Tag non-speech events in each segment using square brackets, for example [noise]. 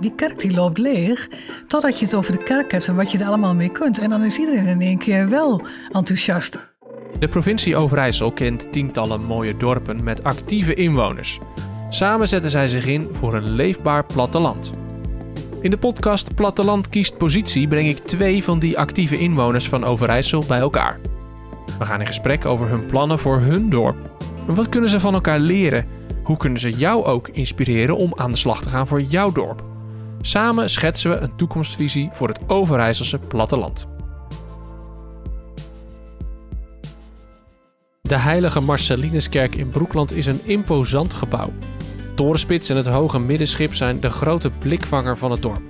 Die kerk die loopt leeg totdat je het over de kerk hebt en wat je er allemaal mee kunt. En dan is iedereen in één keer wel enthousiast. De provincie Overijssel kent tientallen mooie dorpen met actieve inwoners. Samen zetten zij zich in voor een leefbaar platteland. In de podcast Platteland kiest positie breng ik twee van die actieve inwoners van Overijssel bij elkaar. We gaan in gesprek over hun plannen voor hun dorp. En wat kunnen ze van elkaar leren? Hoe kunnen ze jou ook inspireren om aan de slag te gaan voor jouw dorp? Samen schetsen we een toekomstvisie voor het Overijsselse platteland. De Heilige Marcelinuskerk in Broekland is een imposant gebouw. Torenspits en het hoge middenschip zijn de grote blikvanger van het dorp.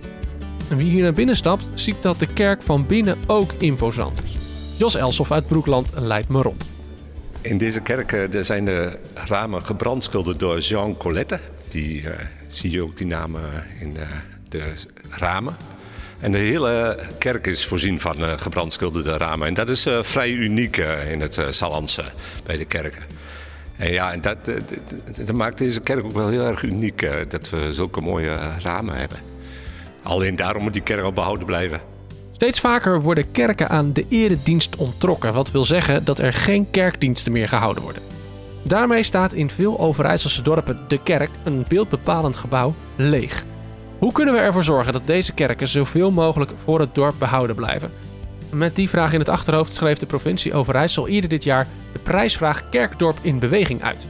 En wie hier naar binnen stapt, ziet dat de kerk van binnen ook imposant is. Jos Elsof uit Broekland leidt me rond. In deze kerk uh, zijn de ramen gebrandschilderd door Jean Colette. Die uh, zie je ook die namen in uh, de ramen. En de hele kerk is voorzien van uh, gebrandschilderde ramen. En dat is uh, vrij uniek uh, in het Sallandse bij de kerken. En ja, en dat, dat, maakt deze kerk ook wel heel erg uniek dat we zulke mooie ramen hebben. Alleen daarom moet die kerk al behouden blijven. Steeds vaker worden kerken aan de eredienst onttrokken, wat wil zeggen dat er geen kerkdiensten meer gehouden worden. Daarmee staat in veel Overijsselse dorpen de kerk, een beeldbepalend gebouw, leeg. Hoe kunnen we ervoor zorgen dat deze kerken zoveel mogelijk voor het dorp behouden blijven? Met die vraag in het achterhoofd schreef de provincie Overijssel eerder dit jaar de prijsvraag Kerkdorp in Beweging uit.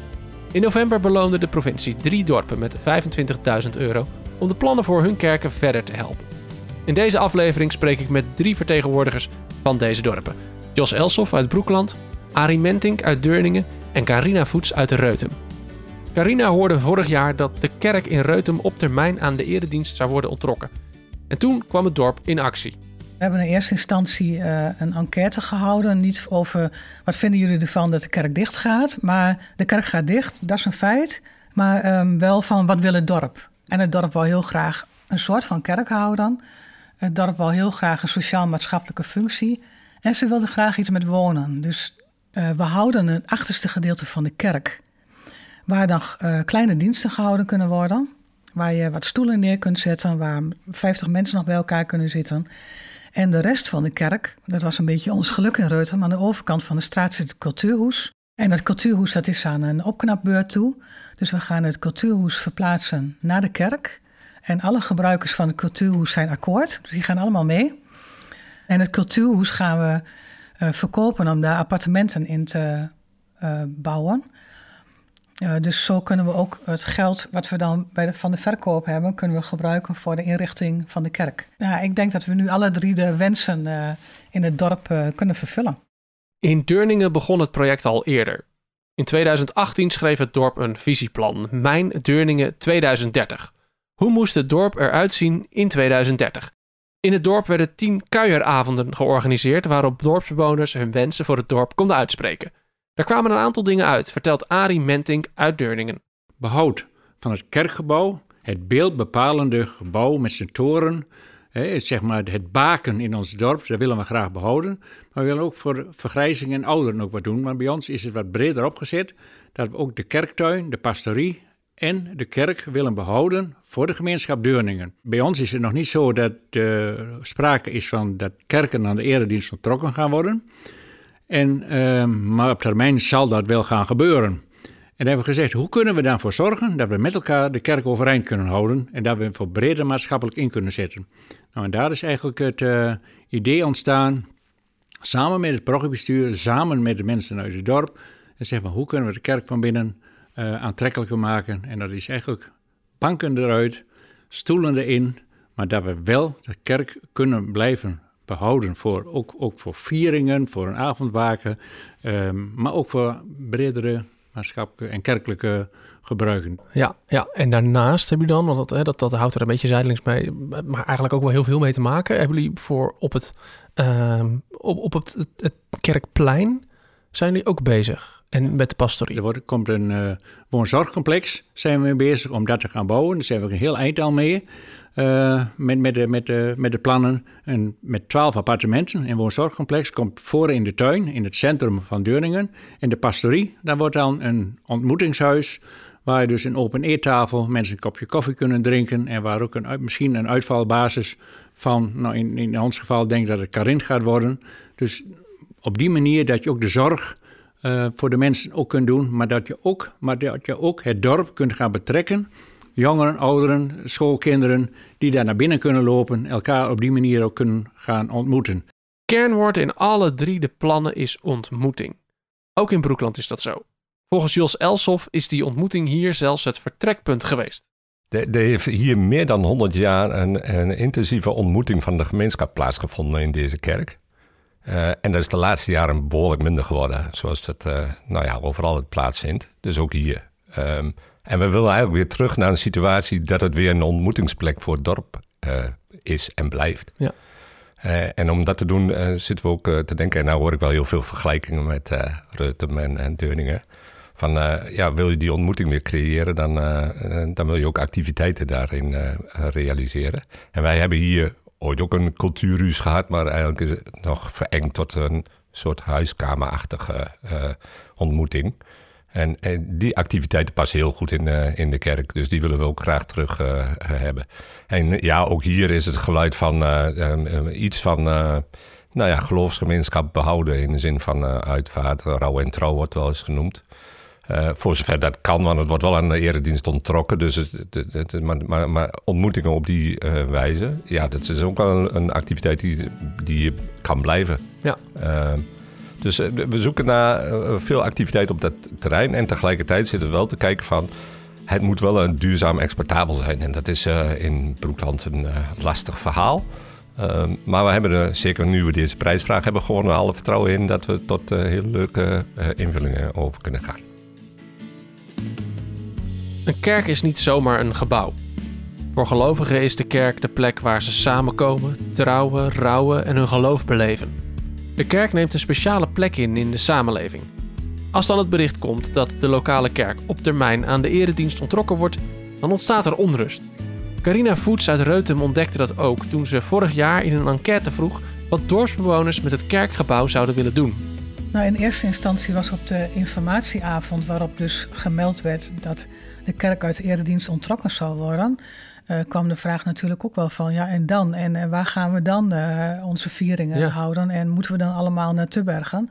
In november beloonde de provincie drie dorpen met 25.000 euro om de plannen voor hun kerken verder te helpen. In deze aflevering spreek ik met drie vertegenwoordigers van deze dorpen. Jos Elsof uit Broekland, Arie Mentink uit Deurningen en Carina Voets uit Reutem. Carina hoorde vorig jaar dat de kerk in Reutem op termijn aan de eredienst zou worden onttrokken. En toen kwam het dorp in actie. We hebben in eerste instantie uh, een enquête gehouden. Niet over wat vinden jullie ervan dat de kerk dicht gaat. Maar de kerk gaat dicht, dat is een feit. Maar um, wel van wat wil het dorp? En het dorp wil heel graag een soort van kerk houden. Het dorp wil heel graag een sociaal-maatschappelijke functie. En ze wilden graag iets met wonen. Dus uh, we houden het achterste gedeelte van de kerk waar dan uh, kleine diensten gehouden kunnen worden. Waar je wat stoelen neer kunt zetten, waar 50 mensen nog bij elkaar kunnen zitten. En de rest van de kerk, dat was een beetje ons geluk in Reuten, maar aan de overkant van de straat zit het cultuurhoes. En het cultuurhoes dat is aan een opknapbeurt toe. Dus we gaan het cultuurhoes verplaatsen naar de kerk. En alle gebruikers van het cultuurhoes zijn akkoord, dus die gaan allemaal mee. En het cultuurhoes gaan we uh, verkopen om daar appartementen in te uh, bouwen. Dus zo kunnen we ook het geld wat we dan bij van de verkoop hebben, kunnen we gebruiken voor de inrichting van de kerk. Ik denk dat we nu alle drie de wensen uh, in het dorp uh, kunnen vervullen. In Deurningen begon het project al eerder. In 2018 schreef het dorp een visieplan, Mijn Deurningen 2030. Hoe moest het dorp eruit zien in 2030? In het dorp werden tien kuieravonden georganiseerd waarop dorpsbewoners hun wensen voor het dorp konden uitspreken. Daar kwamen een aantal dingen uit, vertelt Arie Mentink uit Deurningen. Behoud van het kerkgebouw, het beeldbepalende gebouw met zijn toren, hè, zeg maar het baken in ons dorp, dat willen we graag behouden. Maar we willen ook voor vergrijzing en ouderen ook wat doen. Maar bij ons is het wat breder opgezet, dat we ook de kerktuin, de pastorie en de kerk willen behouden voor de gemeenschap Deurningen. Bij ons is het nog niet zo dat er uh, sprake is van dat kerken aan de eredienst onttrokken gaan worden. En, uh, maar op termijn zal dat wel gaan gebeuren. En dan hebben we gezegd, hoe kunnen we dan voor zorgen dat we met elkaar de kerk overeind kunnen houden en dat we voor breder maatschappelijk in kunnen zetten. Nou, en daar is eigenlijk het uh, idee ontstaan, samen met het programmabestuur, samen met de mensen uit het dorp, en zeggen van hoe kunnen we de kerk van binnen uh, aantrekkelijker maken. En dat is eigenlijk banken eruit, stoelen erin, maar dat we wel de kerk kunnen blijven behouden. Voor, ook, ook voor vieringen, voor een avondwaken, um, maar ook voor bredere maatschappelijke en kerkelijke gebruiken. Ja, ja, en daarnaast heb je dan, want dat, hè, dat, dat houdt er een beetje zijdelings mee, maar eigenlijk ook wel heel veel mee te maken. Hebben jullie voor op het, um, op, op het, het, het, kerkplein, zijn jullie ook bezig? En met de pastorie? Er wordt, komt een uh, woonzorgcomplex, zijn we mee bezig om dat te gaan bouwen. Daar zijn we een heel eind al mee. Uh, met, met, de, met, de, plannen. En met twaalf appartementen. Een woonzorgcomplex komt voor in de tuin, in het centrum van Deurningen. En de pastorie, daar wordt dan een ontmoetingshuis Waar je dus een open eettafel mensen een kopje koffie kunnen drinken. En waar ook een, misschien een uitvalbasis van, nou in, in ons geval denk ik dat het Karin gaat worden. Dus op die manier dat je ook de zorg uh, voor de mensen ook kunt doen. Maar dat, je ook, maar dat je ook het dorp kunt gaan betrekken. Jongeren, ouderen, schoolkinderen die daar naar binnen kunnen lopen. Elkaar op die manier ook kunnen gaan ontmoeten. Kernwoord in alle drie de plannen is ontmoeting. Ook in Broekland is dat zo. Volgens Jos Elsof is die ontmoeting hier zelfs het vertrekpunt geweest. Er heeft hier meer dan 100 jaar een, een, intensieve ontmoeting van de gemeenschap plaatsgevonden in deze kerk. Uh, en dat is de laatste jaren behoorlijk minder geworden, zoals het uh, nou ja, overal het plaatsvindt. Dus ook hier. Um, en we willen eigenlijk weer terug naar een situatie dat het weer een ontmoetingsplek voor het dorp uh, is en blijft. Ja. en om dat te doen zitten we ook te denken, en nou hoor ik wel heel veel vergelijkingen met Reutem en, en Deuningen van uh, ja, wil je die ontmoeting weer creëren, dan, uh, dan wil je ook activiteiten daarin uh, realiseren. En wij hebben hier ooit ook een cultuurhuis gehad, maar eigenlijk is het nog verengd tot een soort huiskamerachtige ontmoeting. En, en, die activiteiten passen heel goed in, in de kerk, dus die willen we ook graag terug hebben. En ja, ook hier is het geluid van um, iets van nou ja, geloofsgemeenschap behouden in de zin van uitvaart, rouw en trouw wordt wel eens genoemd. Voor zover dat kan, want het wordt wel aan de eredienst onttrokken. Dus het, het, maar, maar, maar, ontmoetingen op die wijze, ja, dat is ook wel een, een activiteit die, die kan blijven. Ja. Dus we zoeken naar veel activiteit op dat terrein. En tegelijkertijd zitten we wel te kijken van... het moet wel een duurzaam exportabel zijn. En dat is in Broekland een lastig verhaal. maar we hebben er, zeker nu we deze prijsvraag hebben gewonnen... alle vertrouwen in dat we tot hele leuke invullingen over kunnen gaan. Een kerk is niet zomaar een gebouw. Voor gelovigen is de kerk de plek waar ze samenkomen, trouwen, rouwen en hun geloof beleven. De kerk neemt een speciale plek in in de samenleving. Als dan het bericht komt dat de lokale kerk op termijn aan de eredienst ontrokken wordt, dan ontstaat er onrust. Carina Voets uit Reutem ontdekte dat ook toen ze vorig jaar in een enquête vroeg wat dorpsbewoners met het kerkgebouw zouden willen doen. Nou, in eerste instantie was op de informatieavond waarop dus gemeld werd dat de kerk uit eredienst ontrokken zou worden, uh, kwam de vraag natuurlijk ook wel van ja en dan? En, en waar gaan we dan uh, onze vieringen houden? En moeten we dan allemaal naar Tubbergen?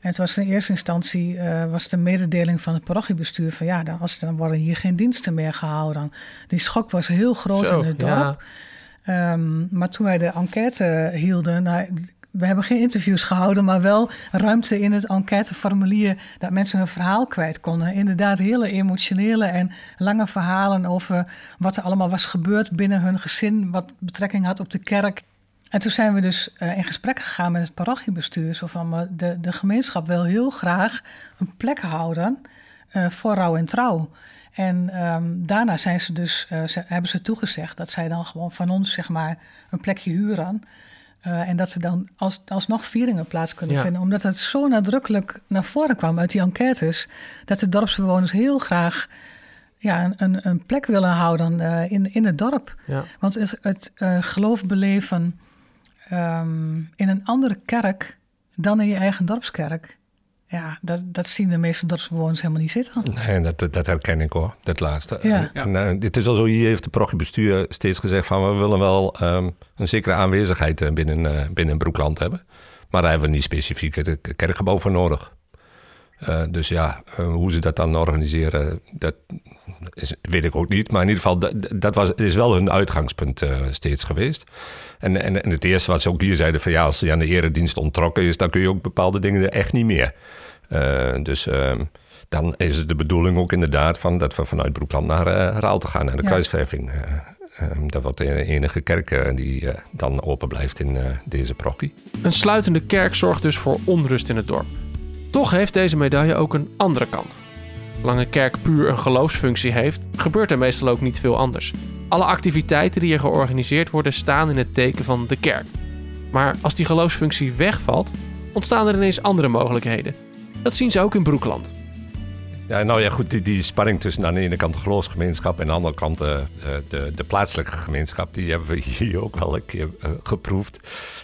En het was in eerste instantie uh, was de mededeling van het parochiebestuur van ja, dan, als, dan worden hier geen diensten meer gehouden. Die schok was heel groot Zo, in het dorp. Ja. Um, maar toen wij de enquête hielden, nou, we hebben geen interviews gehouden, maar wel ruimte in het enquêteformulier dat mensen hun verhaal kwijt konden. Inderdaad, hele emotionele en lange verhalen over wat er allemaal was gebeurd binnen hun gezin, wat betrekking had op de kerk. En toen zijn we dus uh, in gesprek gegaan met het parochiebestuur. Zo van, de, de gemeenschap wil heel graag een plek houden uh, voor rouw en trouw. En um, daarna zijn ze dus, ze, hebben ze toegezegd dat zij dan gewoon van ons zeg maar een plekje huren. Uh, en dat ze dan als, alsnog vieringen plaats kunnen vinden. Omdat het zo nadrukkelijk naar voren kwam uit die enquêtes. Dat de dorpsbewoners heel graag ja, een, een plek willen houden uh, in, in het dorp. Ja. Want het, het uh, geloof beleven um, in een andere kerk dan in je eigen dorpskerk. Ja, dat, dat zien de meeste dorpsbewoners helemaal niet zitten. Nee, dat, dat herken ik hoor, dat laatste. Ja. En, uh, dit is al zo, hier heeft de parochiebestuur steeds gezegd van... we willen wel um, een zekere aanwezigheid eh, binnen, uh, binnen Broekland hebben. Maar daar hebben we niet specifiek het kerkgebouw voor nodig. Uh, dus ja, hoe ze dat dan organiseren, dat is, weet ik ook niet. Maar in ieder geval, dat, dat was, is wel hun uitgangspunt steeds geweest. En, en, en, het eerste wat ze ook hier zeiden: van ja, als je aan de eredienst ontrokken is, dan kun je ook bepaalde dingen echt niet meer. Uh, dus uh, dan is het de bedoeling ook inderdaad van dat we vanuit Broekland naar uh, Raalte gaan, naar de ja. kruisverving. Ehm, dat wordt de enige kerk die dan open blijft in deze parochie. Een sluitende kerk zorgt dus voor onrust in het dorp. Toch heeft deze medaille ook een andere kant. Zolang een kerk puur een geloofsfunctie heeft, gebeurt er meestal ook niet veel anders. Alle activiteiten die er georganiseerd worden staan in het teken van de kerk. Maar als die geloofsfunctie wegvalt, ontstaan er ineens andere mogelijkheden. Dat zien ze ook in Broekland. Ja, nou ja, goed, die, die spanning tussen aan de ene kant de geloofsgemeenschap en aan de andere kant de, de, de plaatselijke gemeenschap, die hebben we [laughs] hier ook wel een keer uh, geproefd.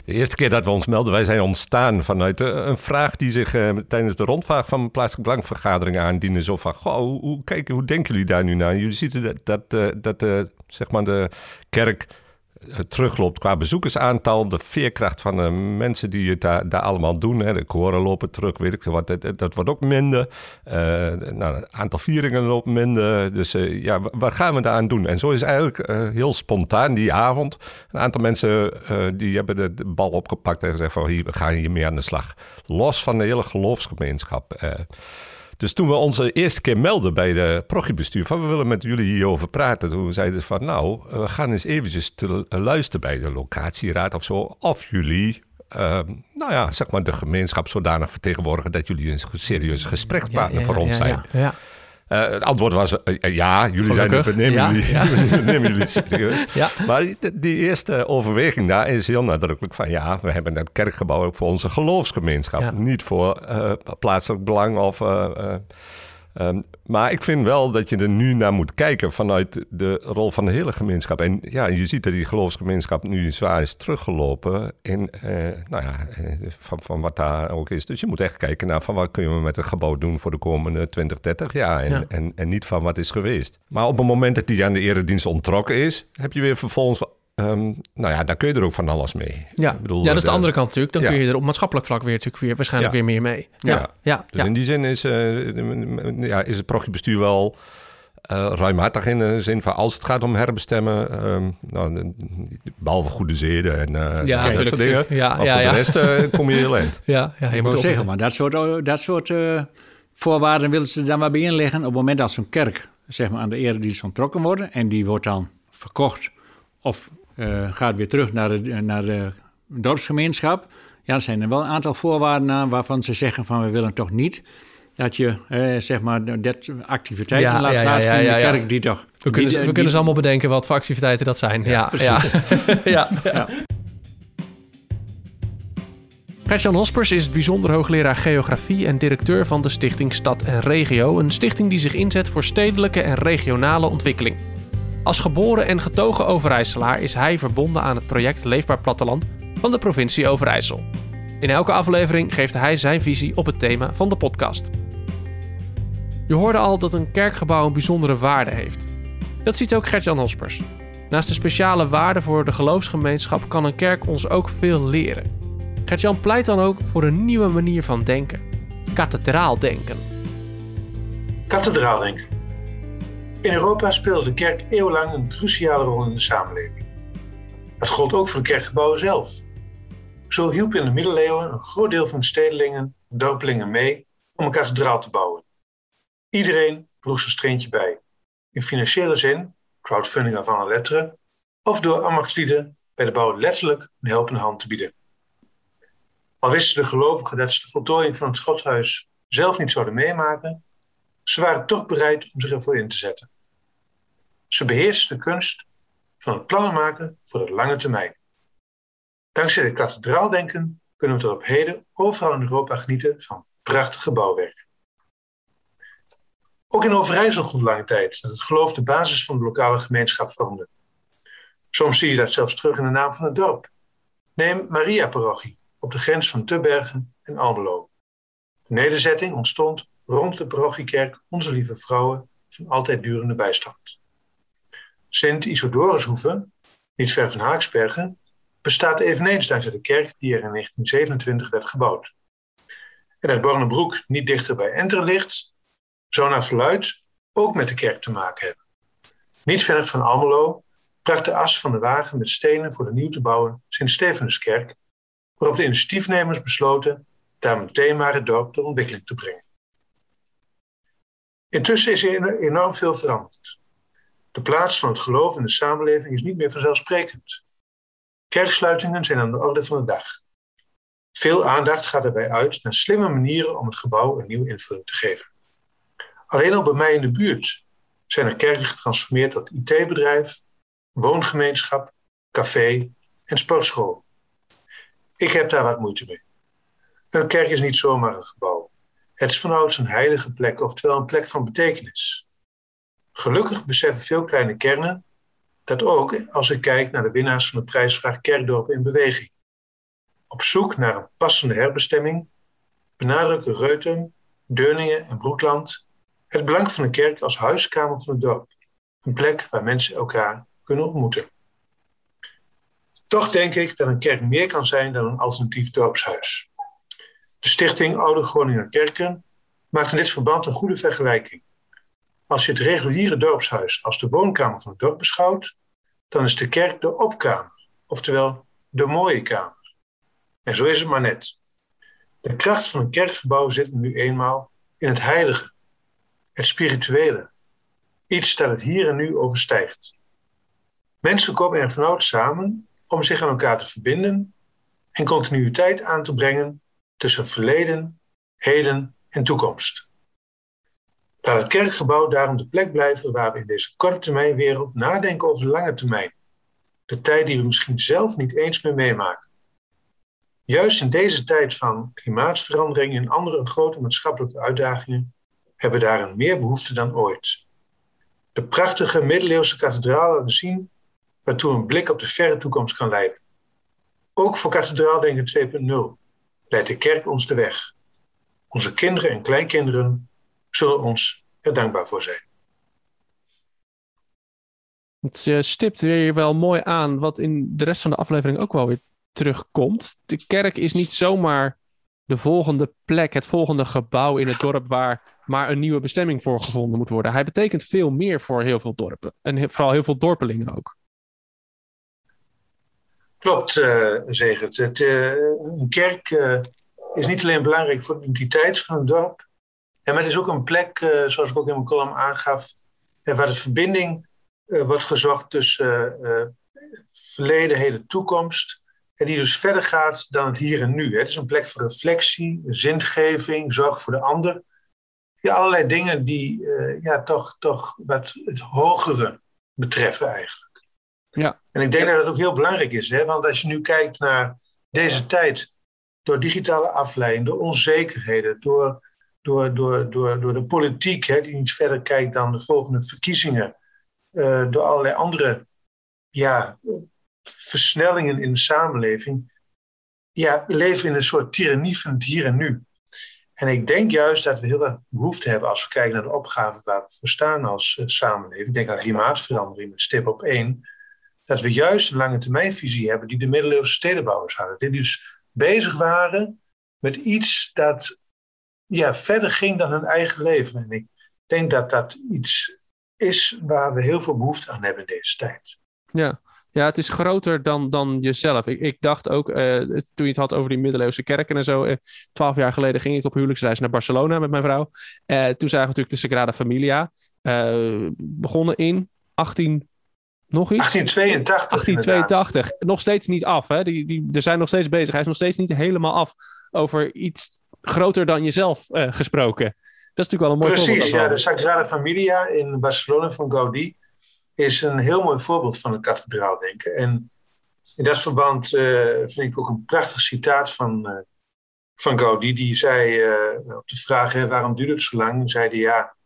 De eerste keer dat we ons melden, wij zijn ontstaan vanuit een vraag die zich tijdens de rondvraag van plaatselijk belangvergadering aandiende. Zo van, goh, hoe, hoe, kijken, hoe denken jullie daar nu naar? Jullie zien dat, dat, dat zeg maar de kerk terugloopt qua bezoekersaantal, de veerkracht van de mensen die het daar, daar allemaal doen. Hè. De koren lopen terug, weet ik wat, dat, dat wordt ook minder. Uh, nou, het aantal vieringen loopt minder. Dus uh, ja, wat gaan we daaraan doen? En zo is eigenlijk heel spontaan die avond. Een aantal mensen die hebben de, de, bal opgepakt en gezegd van hier, we gaan hiermee aan de slag. Los van de hele geloofsgemeenschap. Dus toen we onze eerste keer melden bij de prochiebestuur van we willen met jullie hierover praten, toen zeiden ze van nou, we gaan eens eventjes te luisteren bij de locatieraad of zo, of jullie uh, nou ja, zeg maar de gemeenschap zodanig vertegenwoordigen dat jullie een serieus gesprekspartner ja, ja, voor ons zijn. Ja, uh, het antwoord was uh, ja, jullie Gelukkig. zijn nemen, ja, jullie, ja. [laughs] nemen jullie serieus. Ja. Maar die, die, eerste overweging daar is heel nadrukkelijk van ja, we hebben het kerkgebouw ook voor onze geloofsgemeenschap, niet voor plaatselijk belang of Um, maar ik vind wel dat je er nu naar moet kijken vanuit de rol van de hele gemeenschap. En ja, je ziet dat die geloofsgemeenschap nu zwaar is teruggelopen in, uh, nou ja, van, van wat daar ook is. Dus je moet echt kijken naar van wat kun je met het gebouw doen voor de komende 20, 30 jaar. En, en, en niet van wat is geweest. Maar op het moment dat die aan de eredienst ontrokken is, heb je weer vervolgens Um, nou ja, daar kun je er ook van alles mee. Ja, ik bedoel, ja dat is de, andere kant natuurlijk. Dan kun je er op maatschappelijk vlak weer, natuurlijk weer waarschijnlijk weer meer mee. Ja, ja. dus in die zin is, uh, ja, is het wel uh, ruimhartig in de zin van als het gaat om herbestemmen. Um, nou, behalve goede zeden en uh, ja, dat soort dingen. Ja, maar ja, voor de rest uh, kom je heel eind. [laughs] Ja, ja, je moet zeggen, maar dat soort, dat soort voorwaarden willen ze dan maar bij inleggen op het moment dat zo'n kerk zeg maar, aan de eredienst ontrokken wordt en die wordt dan verkocht of uh, gaat weer terug naar de, naar de dorpsgemeenschap. Ja, er zijn er wel een aantal voorwaarden aan waarvan ze zeggen van we willen toch niet dat je eh, zeg maar dat activiteiten ja, laat ja, plaatsvinden ja, in de kerk die toch... We kunnen, we kunnen ze allemaal bedenken wat voor activiteiten dat zijn. Ja, ja, [laughs] ja. ja. Gertjan Hospers is bijzonder hoogleraar geografie en directeur van de stichting Stad en Regio. Een stichting die zich inzet voor stedelijke en regionale ontwikkeling. Als geboren en getogen Overijsselaar is hij verbonden aan het project Leefbaar Platteland van de provincie Overijssel. In elke aflevering geeft hij zijn visie op het thema van de podcast. Je hoorde al dat een kerkgebouw een bijzondere waarde heeft. Dat ziet ook Gertjan Hospers. Naast de speciale waarde voor de geloofsgemeenschap kan een kerk ons ook veel leren. Gertjan pleit dan ook voor een nieuwe manier van denken. Kathedraal denken. Kathedraal denken. In Europa speelde de kerk eeuwenlang een cruciale rol in de samenleving. Dat gold ook voor de kerkgebouwen zelf. Zo hielp in de middeleeuwen een groot deel van de stedelingen en dorpelingen mee om een kathedraal te bouwen. Iedereen droeg zijn streentje bij. In financiële zin, crowdfunding van een letteren, of door ambachtslieden bij de bouw letterlijk een helpende hand te bieden. Al wisten de gelovigen dat ze de voltooiing van het schothuis zelf niet zouden meemaken, ze waren toch bereid om zich ervoor in te zetten. Ze beheersten de kunst van het plannen maken voor de lange termijn. Dankzij het kathedraaldenken kunnen we tot op heden overal in Europa genieten van prachtig bouwwerk. Ook in Overijssel gold lange tijd dat het geloof de basis van de lokale gemeenschap vormde. Soms zie je dat zelfs terug in de naam van het dorp. Neem Maria-parochie op de grens van Tubbergen en Almelo. De nederzetting ontstond rond de parochiekerk Onze Lieve Vrouwen van altijd durende bijstand. Sint Isodorushoeve, niet ver van Haaksbergen, bestaat eveneens dankzij de kerk die er in 1927 werd gebouwd. En dat Bornebroek niet dichter bij Enteren ligt, zou naar verluid ook met de kerk te maken hebben. Niet ver van Almelo bracht de as van de wagen met stenen voor de nieuw te bouwen Sint-Stefanuskerk, waarop de initiatiefnemers besloten daar meteen maar het dorp tot ontwikkeling te brengen. Intussen is er enorm veel veranderd. De plaats van het geloof in de samenleving is niet meer vanzelfsprekend. Kerksluitingen zijn aan de orde van de dag. Veel aandacht gaat erbij uit naar slimme manieren om het gebouw een nieuwe invulling te geven. Alleen al bij mij in de buurt zijn er kerken getransformeerd tot IT-bedrijf, woongemeenschap, café en sportschool. Ik heb daar wat moeite mee. Een kerk is niet zomaar een gebouw. Het is vanouds een heilige plek, oftewel een plek van betekenis. Gelukkig beseffen veel kleine kernen dat ook als ik kijk naar de winnaars van de prijsvraag Kerkdorp in Beweging. Op zoek naar een passende herbestemming benadrukken Reuten, Deuningen en Broekland het belang van de kerk als huiskamer van het dorp. Een plek waar mensen elkaar kunnen ontmoeten. Toch denk ik dat een kerk meer kan zijn dan een alternatief dorpshuis. De stichting Oude Groninger Kerken maakt in dit verband een goede vergelijking. Als je het reguliere dorpshuis als de woonkamer van het dorp beschouwt, dan is de kerk de opkamer, oftewel de mooie kamer. En zo is het maar net. De kracht van een kerkgebouw zit nu eenmaal in het heilige, het spirituele, iets dat het hier en nu overstijgt. Mensen komen er vanouds samen om zich aan elkaar te verbinden en continuïteit aan te brengen tussen verleden, heden en toekomst. Laat het kerkgebouw daarom de plek blijven waar we in deze korte termijn wereld nadenken over de lange termijn. De tijd die we misschien zelf niet eens meer meemaken. Juist in deze tijd van klimaatverandering en andere grote maatschappelijke uitdagingen hebben we daarin meer behoefte dan ooit. De prachtige middeleeuwse kathedraal laten zien waartoe een blik op de verre toekomst kan leiden. Ook voor Kathedraaldenken 2.0 leidt de kerk ons de weg. Onze kinderen en kleinkinderen zullen ons er dankbaar voor zijn. Het uh, stipt weer wel mooi aan wat in de rest van de aflevering ook wel weer terugkomt. De kerk is niet zomaar de volgende plek, het volgende gebouw in het dorp waar maar een nieuwe bestemming voor gevonden moet worden. Hij betekent veel meer voor heel veel dorpen. En vooral heel veel dorpelingen ook. Klopt, uh, Zegert. Het, uh, een kerk uh, is niet alleen belangrijk voor de identiteit van een dorp, en maar het is ook een plek, zoals ik ook in mijn column aangaf, waar de verbinding wordt gezocht tussen verleden, heden, toekomst. En die dus verder gaat dan het hier en nu. Het is een plek voor reflectie, zingeving, zorg voor de ander. Ja, allerlei dingen die ja, toch, toch wat het hogere betreffen eigenlijk. Ja. En ik denk dat het ook heel belangrijk is, hè? want als je nu kijkt naar deze tijd, door digitale afleiding, door onzekerheden, door, door, door, door, door de politiek, hè, die niet verder kijkt dan de volgende verkiezingen, uh, door allerlei andere ja, versnellingen in de samenleving, ja, leven in een soort tirannie van het hier en nu. En ik denk juist dat we heel erg behoefte hebben als we kijken naar de opgaven waar we voor staan als uh, samenleving. Ik denk aan klimaatverandering met stip op één dat we juist een lange termijnvisie hebben die de middeleeuwse stedenbouwers hadden. Die dus bezig waren met iets dat ja, verder ging dan hun eigen leven. En ik denk dat dat iets is waar we heel veel behoefte aan hebben in deze tijd. Ja, ja het is groter dan, dan jezelf. Ik, ik dacht ook, uh, toen je het had over die middeleeuwse kerken en zo. Uh, twaalf jaar geleden ging ik op huwelijksreis naar Barcelona met mijn vrouw. Uh, toen zagen we natuurlijk de Sagrada Familia. begonnen in 18 nog iets? 1882. 1882. Nog steeds niet af. Hè? Die, die, er zijn nog steeds bezig. Hij is nog steeds niet helemaal af over iets groter dan jezelf uh, gesproken. Dat is natuurlijk wel een mooi Precies, voorbeeld. Precies, ja. De Sagrada Familia in Barcelona van Gaudí is een heel mooi voorbeeld van het kathedraaldenken. En in dat verband uh, vind ik ook een prachtig citaat van, uh, van Gaudí. Die zei op de vraag, hè, waarom duurt het zo lang? Zei hij, ja,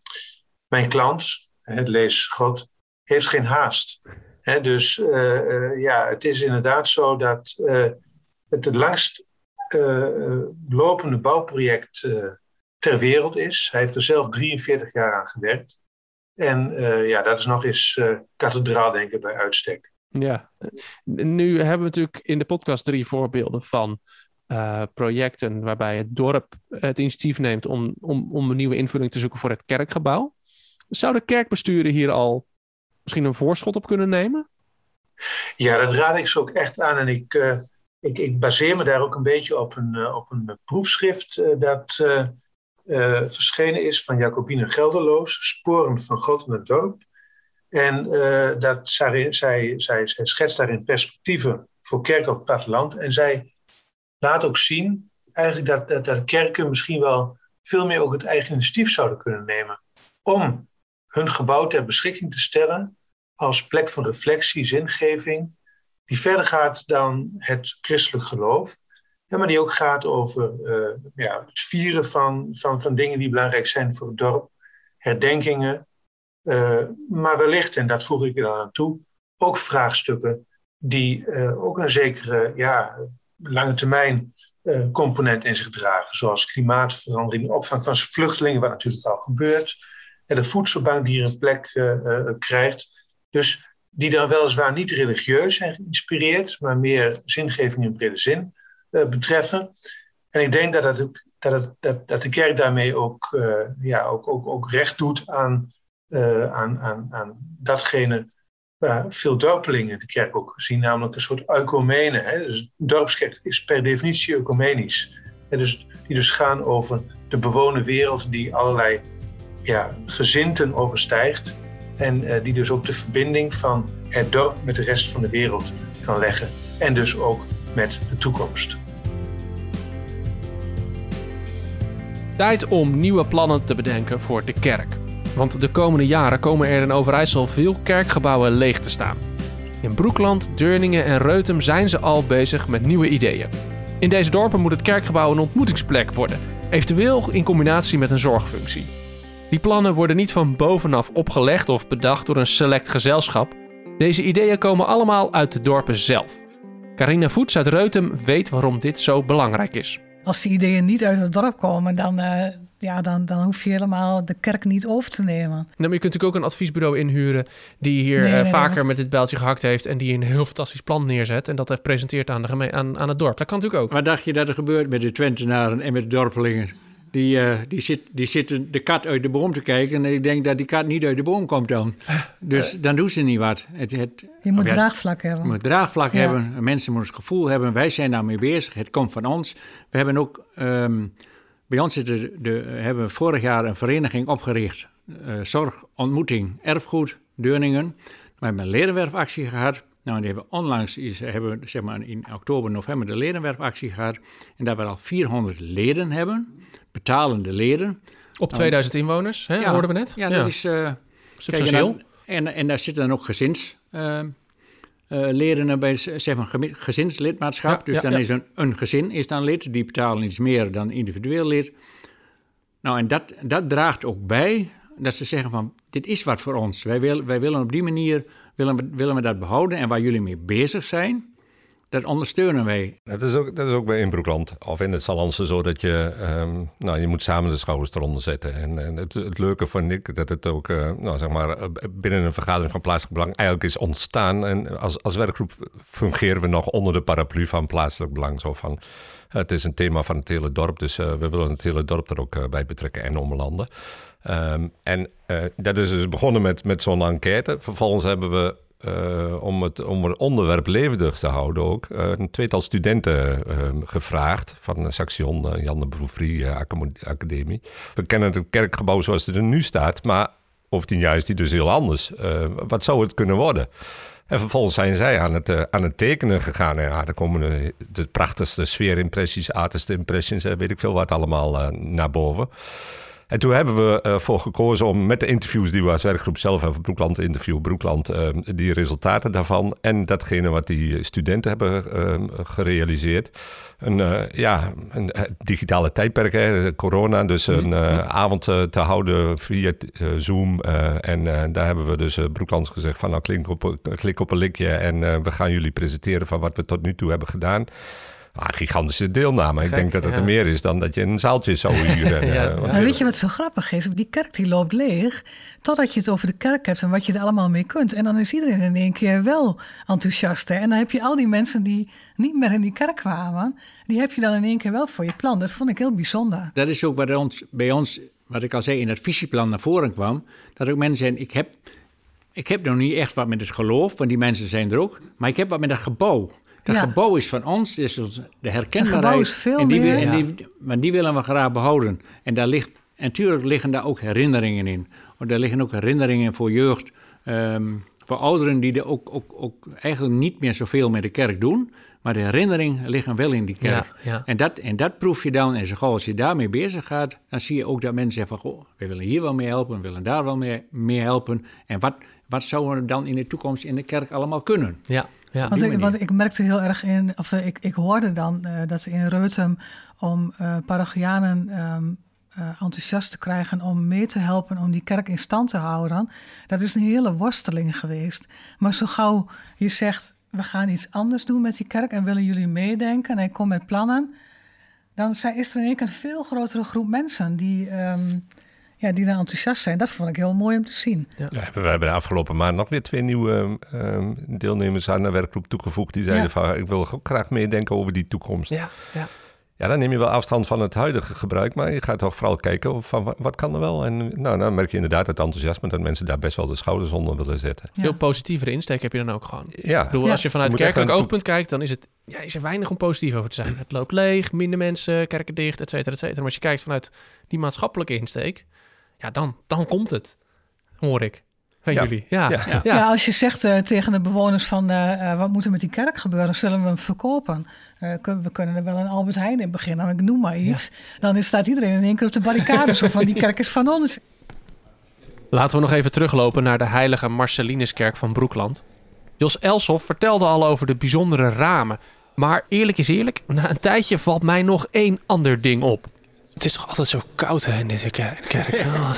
mijn klant, het lees God, heeft geen haast. He, dus uh, uh, ja, het is inderdaad zo dat uh, het het langst lopende bouwproject ter wereld is. Hij heeft er zelf 43 jaar aan gewerkt. En ja, dat is nog eens kathedraal, denk ik, bij uitstek. Ja, nu hebben we natuurlijk in de podcast drie voorbeelden van projecten waarbij het dorp het initiatief neemt om, om, om een nieuwe invulling te zoeken voor het kerkgebouw. Zouden kerkbesturen hier al misschien een voorschot op kunnen nemen? Ja, dat raad ik ze ook echt aan. En ik, ik, baseer me daar ook een beetje op een, uh, op een proefschrift uh, dat verschenen is van Jacobine Gelderloos, Sporen van God in het dorp. En dat, zij, zij, zij, schetst daarin perspectieven voor kerken op het platteland. En zij laat ook zien eigenlijk dat, dat, dat kerken misschien wel veel meer ook het eigen initiatief zouden kunnen nemen om hun gebouw ter beschikking te stellen als plek van reflectie, zingeving, die verder gaat dan het christelijk geloof. maar die ook gaat over ja, het vieren van, van, van dingen die belangrijk zijn voor het dorp, herdenkingen, maar wellicht, en dat voeg ik er aan toe, ook vraagstukken die ook een zekere ja, lange termijn component in zich dragen, zoals klimaatverandering, opvang van vluchtelingen, wat natuurlijk al gebeurt, en de voedselbank die hier een plek krijgt. Dus die dan weliswaar niet religieus zijn geïnspireerd, maar meer zingeving in brede zin uh, betreffen. En ik denk dat, dat, dat, dat, dat de kerk daarmee ook, uh, ja, ook, ook, ook recht doet aan, uh, aan, aan, aan datgene waar veel dorpelingen de kerk ook zien, namelijk een soort ecumene. Hè? Dus een dorpskerk is per definitie ecumenisch. En dus, die dus gaan over de bewoonde wereld die allerlei ja, gezinten overstijgt. En uh, die dus ook de verbinding van het dorp met de rest van de wereld kan leggen. En dus ook met de toekomst. Tijd om nieuwe plannen te bedenken voor de kerk. Want de komende jaren komen er in Overijssel veel kerkgebouwen leeg te staan. In Broekland, Deurningen en Reutem zijn ze al bezig met nieuwe ideeën. In deze dorpen moet het kerkgebouw een ontmoetingsplek worden, eventueel in combinatie met een zorgfunctie. Die plannen worden niet van bovenaf opgelegd of bedacht door een select gezelschap. Deze ideeën komen allemaal uit de dorpen zelf. Carina Voets uit Reutem weet waarom dit zo belangrijk is. Als die ideeën niet uit het dorp komen, dan, uh, ja, dan, dan hoef je helemaal de kerk niet over te nemen. Nou, maar je kunt natuurlijk ook een adviesbureau inhuren die hier nee, uh, vaker met dit bijltje gehakt heeft en die een heel fantastisch plan neerzet en dat heeft presenteert aan, de aan, aan het dorp. Dat kan natuurlijk ook. Wat dacht je dat er gebeurt met de Twentenaren en met de dorpelingen? Die, uh, die, zit, die zitten de kat uit de boom te kijken. En ik denk dat die kat niet uit de boom komt dan. Dus dan doen ze niet wat. Het, het, je moet ja, draagvlak hebben. Je moet draagvlak ja. hebben. Mensen moeten het gevoel hebben. Wij zijn daarmee bezig. Het komt van ons. We hebben ook... Um, bij ons zitten de, hebben we vorig jaar een vereniging opgericht. Uh, zorg, ontmoeting, erfgoed, Deurningen. We hebben een ledenwerfactie gehad. Nou, die hebben onlangs is, hebben we, zeg maar, in oktober, november de ledenwerfactie gehad. En dat we al 400 leden hebben betalende leden. Op 2000 inwoners, hè, ja, hoorden we net? Ja, dat is uh, substantieel. En, en, en, daar zitten dan ook gezins... Uh, uh, leden bij zeg maar, gezinslidmaatschap. Ja, dus ja, dan is een, een gezin is dan lid. Die betalen iets meer dan individueel lid. Nou, en dat, dat draagt ook bij dat ze zeggen van... dit is wat voor ons. Wij, wil, wij willen op die manier willen, willen we dat behouden. En waar jullie mee bezig zijn dat ondersteunen wij. Dat is ook, dat is ook bij Inbroekland of in het Salonse zo dat je, um, nou, je moet samen de schouders eronder zetten. En, het, het, leuke vond ik dat het ook, uh, nou, zeg maar, eh, binnen een vergadering van plaatselijk belang eigenlijk is ontstaan. En als, als werkgroep fungeren we nog onder de paraplu van plaatselijk belang. Zo van, het is een thema van het hele dorp, dus uh, we willen het hele dorp er ook bij betrekken en omlanden. Um, en dat is dus begonnen met, met zo'n enquête. Vervolgens hebben we uh, om, het, om het onderwerp levendig te houden ook, uh, een tweetal studenten uh, gevraagd van Saxion, Jan de Broefrie Academie. We kennen het kerkgebouw zoals het er nu staat, maar over tien jaar is die dus heel anders. wat zou het kunnen worden? En vervolgens zijn zij aan het, aan het tekenen gegaan. En ja, er komen de, prachtigste sfeerimpressies, artist impressions, weet ik veel wat allemaal naar boven. En toen hebben we ervoor gekozen om met de interviews die we als werkgroep zelf hebben, Broekland Interview, Broekland, ehm, die resultaten daarvan en datgene wat die studenten hebben ehm, gerealiseerd. Een, uh, ja, een eh, digitale tijdperk, hè, corona, dus een uh, avond te houden via Zoom. en daar hebben we dus Broeklands gezegd van nou klik op, klik op een linkje en we gaan jullie presenteren van wat we tot nu toe hebben gedaan. Ah, gigantische deelname. ik denk dat het er meer is dan dat je een zaaltje zou huren. [laughs] ja, uh, ja. weet je wat zo grappig is? Die kerk die loopt leeg totdat je het over de kerk hebt en wat je er allemaal mee kunt. En dan is iedereen in één keer wel enthousiast. En dan heb je al die mensen die niet meer in die kerk kwamen, die heb je dan in één keer wel voor je plan. Dat vond ik heel bijzonder. Dat is ook bij ons, bij ons wat ik al zei, in het visieplan naar voren kwam. Dat ook mensen zijn, ik heb, ik heb nog niet echt wat met het geloof, want die mensen zijn er ook. Maar ik heb wat met het gebouw. Dat gebouw is van ons, is de herkenbaarheid. is veel en die, meer. En die, maar die willen we graag behouden. En daar ligt, en natuurlijk liggen daar ook herinneringen in. Want daar liggen ook herinneringen voor jeugd, um, voor ouderen die er ook, ook, ook eigenlijk niet meer zoveel met de kerk doen. Maar de herinneringen liggen wel in die kerk. Ja. En, dat, en dat proef je dan. En zo als je daarmee bezig gaat, dan zie je ook dat mensen zeggen van... Goh, we willen hier wel mee helpen, we willen daar wel mee, mee helpen. En wat, wat zouden we dan in de toekomst in de kerk allemaal kunnen? Ja. Ja, Want ik, manier. want ik merkte heel erg in, of eh, ik, ik hoorde dan eh, dat ze in Reutem om eh parochianen ehm, eh, enthousiast te krijgen om mee te helpen om die kerk in stand te houden. Dat is een hele worsteling geweest. Maar zo gauw je zegt, we gaan iets anders doen met die kerk en willen jullie meedenken en ik kom met plannen, dan zijn, is er in één keer een veel grotere groep mensen die, ehm, ja, die dan enthousiast zijn. Dat vond ik heel mooi om te zien. Ja, we hebben de afgelopen maand nog weer twee nieuwe ehm, deelnemers aan de werkgroep toegevoegd. Die zeiden Ja. van, ik wil ook graag meedenken over die toekomst. Ja. ja, ja. dan neem je wel afstand van het huidige gebruik, maar je gaat toch vooral kijken of van wa- wat kan er wel. En nou, dan merk je inderdaad het enthousiasme dat mensen daar best wel de schouders onder willen zetten. Ja. Veel positievere insteek heb je dan ook gewoon. Ja, Ik bedoel, Ja. als je vanuit kerkelijk oogpunt kijkt, dan is, het, ja, is er weinig om positief over te zijn. Het loopt leeg, minder mensen, kerken dicht, et cetera, et cetera. Maar als je kijkt vanuit die maatschappelijke insteek, ja, dan, dan komt het, hoor ik. Van Ja. jullie. Ja, ja. Ja. als je zegt eh, tegen de bewoners van eh, eh, wat moet er met die kerk gebeuren, zullen we hem verkopen? Eh, kun- we kunnen er wel een Albert Heijn in beginnen, ik noem maar iets. Dan is, staat iedereen in één keer op de barricade, zo van die kerk is van ons. Laten we nog even teruglopen naar de heilige Marcelinuskerk van Broekland. Jos Elsoff vertelde al over de bijzondere ramen. Maar eerlijk is eerlijk, na een tijdje valt mij nog één ander ding op. Het is toch altijd zo koud hè, in deze kerk. kerk. Oh,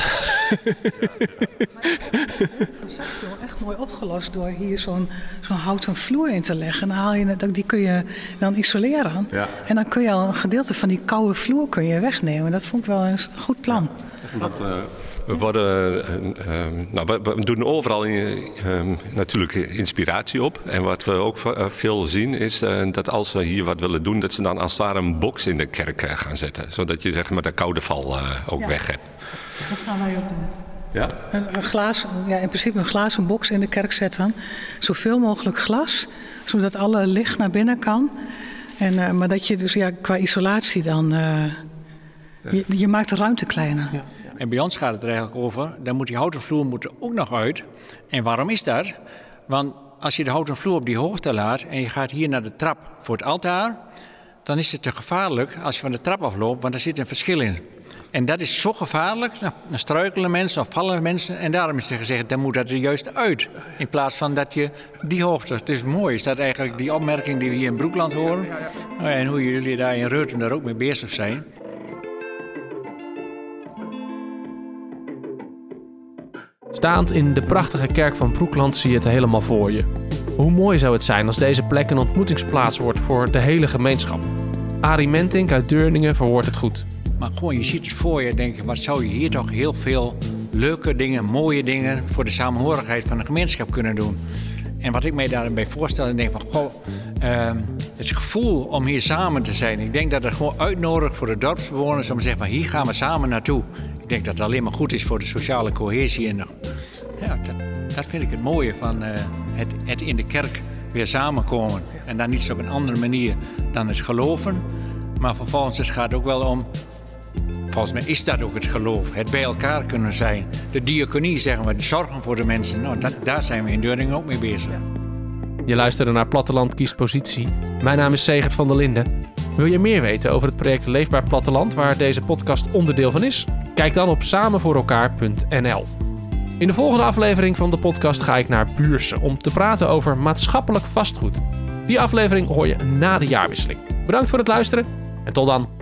echt mooi opgelost door hier zo'n zo'n houten vloer in te leggen. Dan haal je, het- die kun je dan isoleren. Ja. En dan kun je al een gedeelte van die koude vloer kun je wegnemen. Dat vond ik wel een goed plan. Worden, eh, eh, nou, we, we doen overal in, eh, natuurlijk inspiratie op. En wat we ook eh, veel zien is eh, dat als ze hier wat willen doen, dat ze dan als het ware een box in de kerk eh, gaan zetten. Zodat je zeg maar de koude val eh, ook Ja. weg hebt. Dat gaan wij ook doen. Ja? Een, een glas, ja, in principe een glazen box in de kerk zetten. Zoveel mogelijk glas, zodat alle licht naar binnen kan. En, eh, maar dat je dus ja, qua isolatie dan. eh, je, je maakt de ruimte kleiner. En bij ons gaat het er eigenlijk over, dan moet die houten vloer moet er ook nog uit. En waarom is dat? Want als je de houten vloer op die hoogte laat en je gaat hier naar de trap voor het altaar, dan is het te gevaarlijk als je van de trap afloopt, want er zit een verschil in. En dat is zo gevaarlijk, dan dan struikelen mensen of vallen mensen. En daarom is er gezegd, dan moet dat er juist uit. In plaats van dat je die hoogte... Het is mooi, is dat eigenlijk die opmerking die we hier in Broekland horen. Nou en hoe jullie daar in Reuten daar ook mee bezig zijn. Staand in de prachtige kerk van Broekland zie je het helemaal voor je. Hoe mooi zou het zijn als deze plek een ontmoetingsplaats wordt voor de hele gemeenschap. Arie Mentink uit Deurningen verwoordt het goed. Maar gewoon, je ziet het voor je, denk je, wat zou je hier toch heel veel leuke dingen, mooie dingen voor de samenhorigheid van de gemeenschap kunnen doen. En wat ik mij daarbij voorstel, ik denk van, goh, ehm, het gevoel om hier samen te zijn. Ik denk dat het gewoon uitnodigt voor de dorpsbewoners om te zeggen van, hier gaan we samen naartoe. Ik denk dat het alleen maar goed is voor de sociale cohesie. En de- ja, dat, vind ik het mooie van eh, het, het in de kerk weer samenkomen. En dan niet op een andere manier dan het geloven. Maar vervolgens het gaat ook wel om Volgens mij is dat ook het geloof. Het bij elkaar kunnen zijn. De diaconie, zeggen we, zorgen voor de mensen. Nou, dat, daar zijn we in Deuringen ook mee bezig. Je luisterde naar Platteland kiest positie. Mijn naam is Segert van der Linden. Wil je meer weten over het project Leefbaar Platteland, waar deze podcast onderdeel van is? Kijk dan op samenvoorelkaar.nl. In de volgende aflevering van de podcast ga ik naar Buurse om te praten over maatschappelijk vastgoed. Die aflevering hoor je na de jaarwisseling. Bedankt voor het luisteren en tot dan.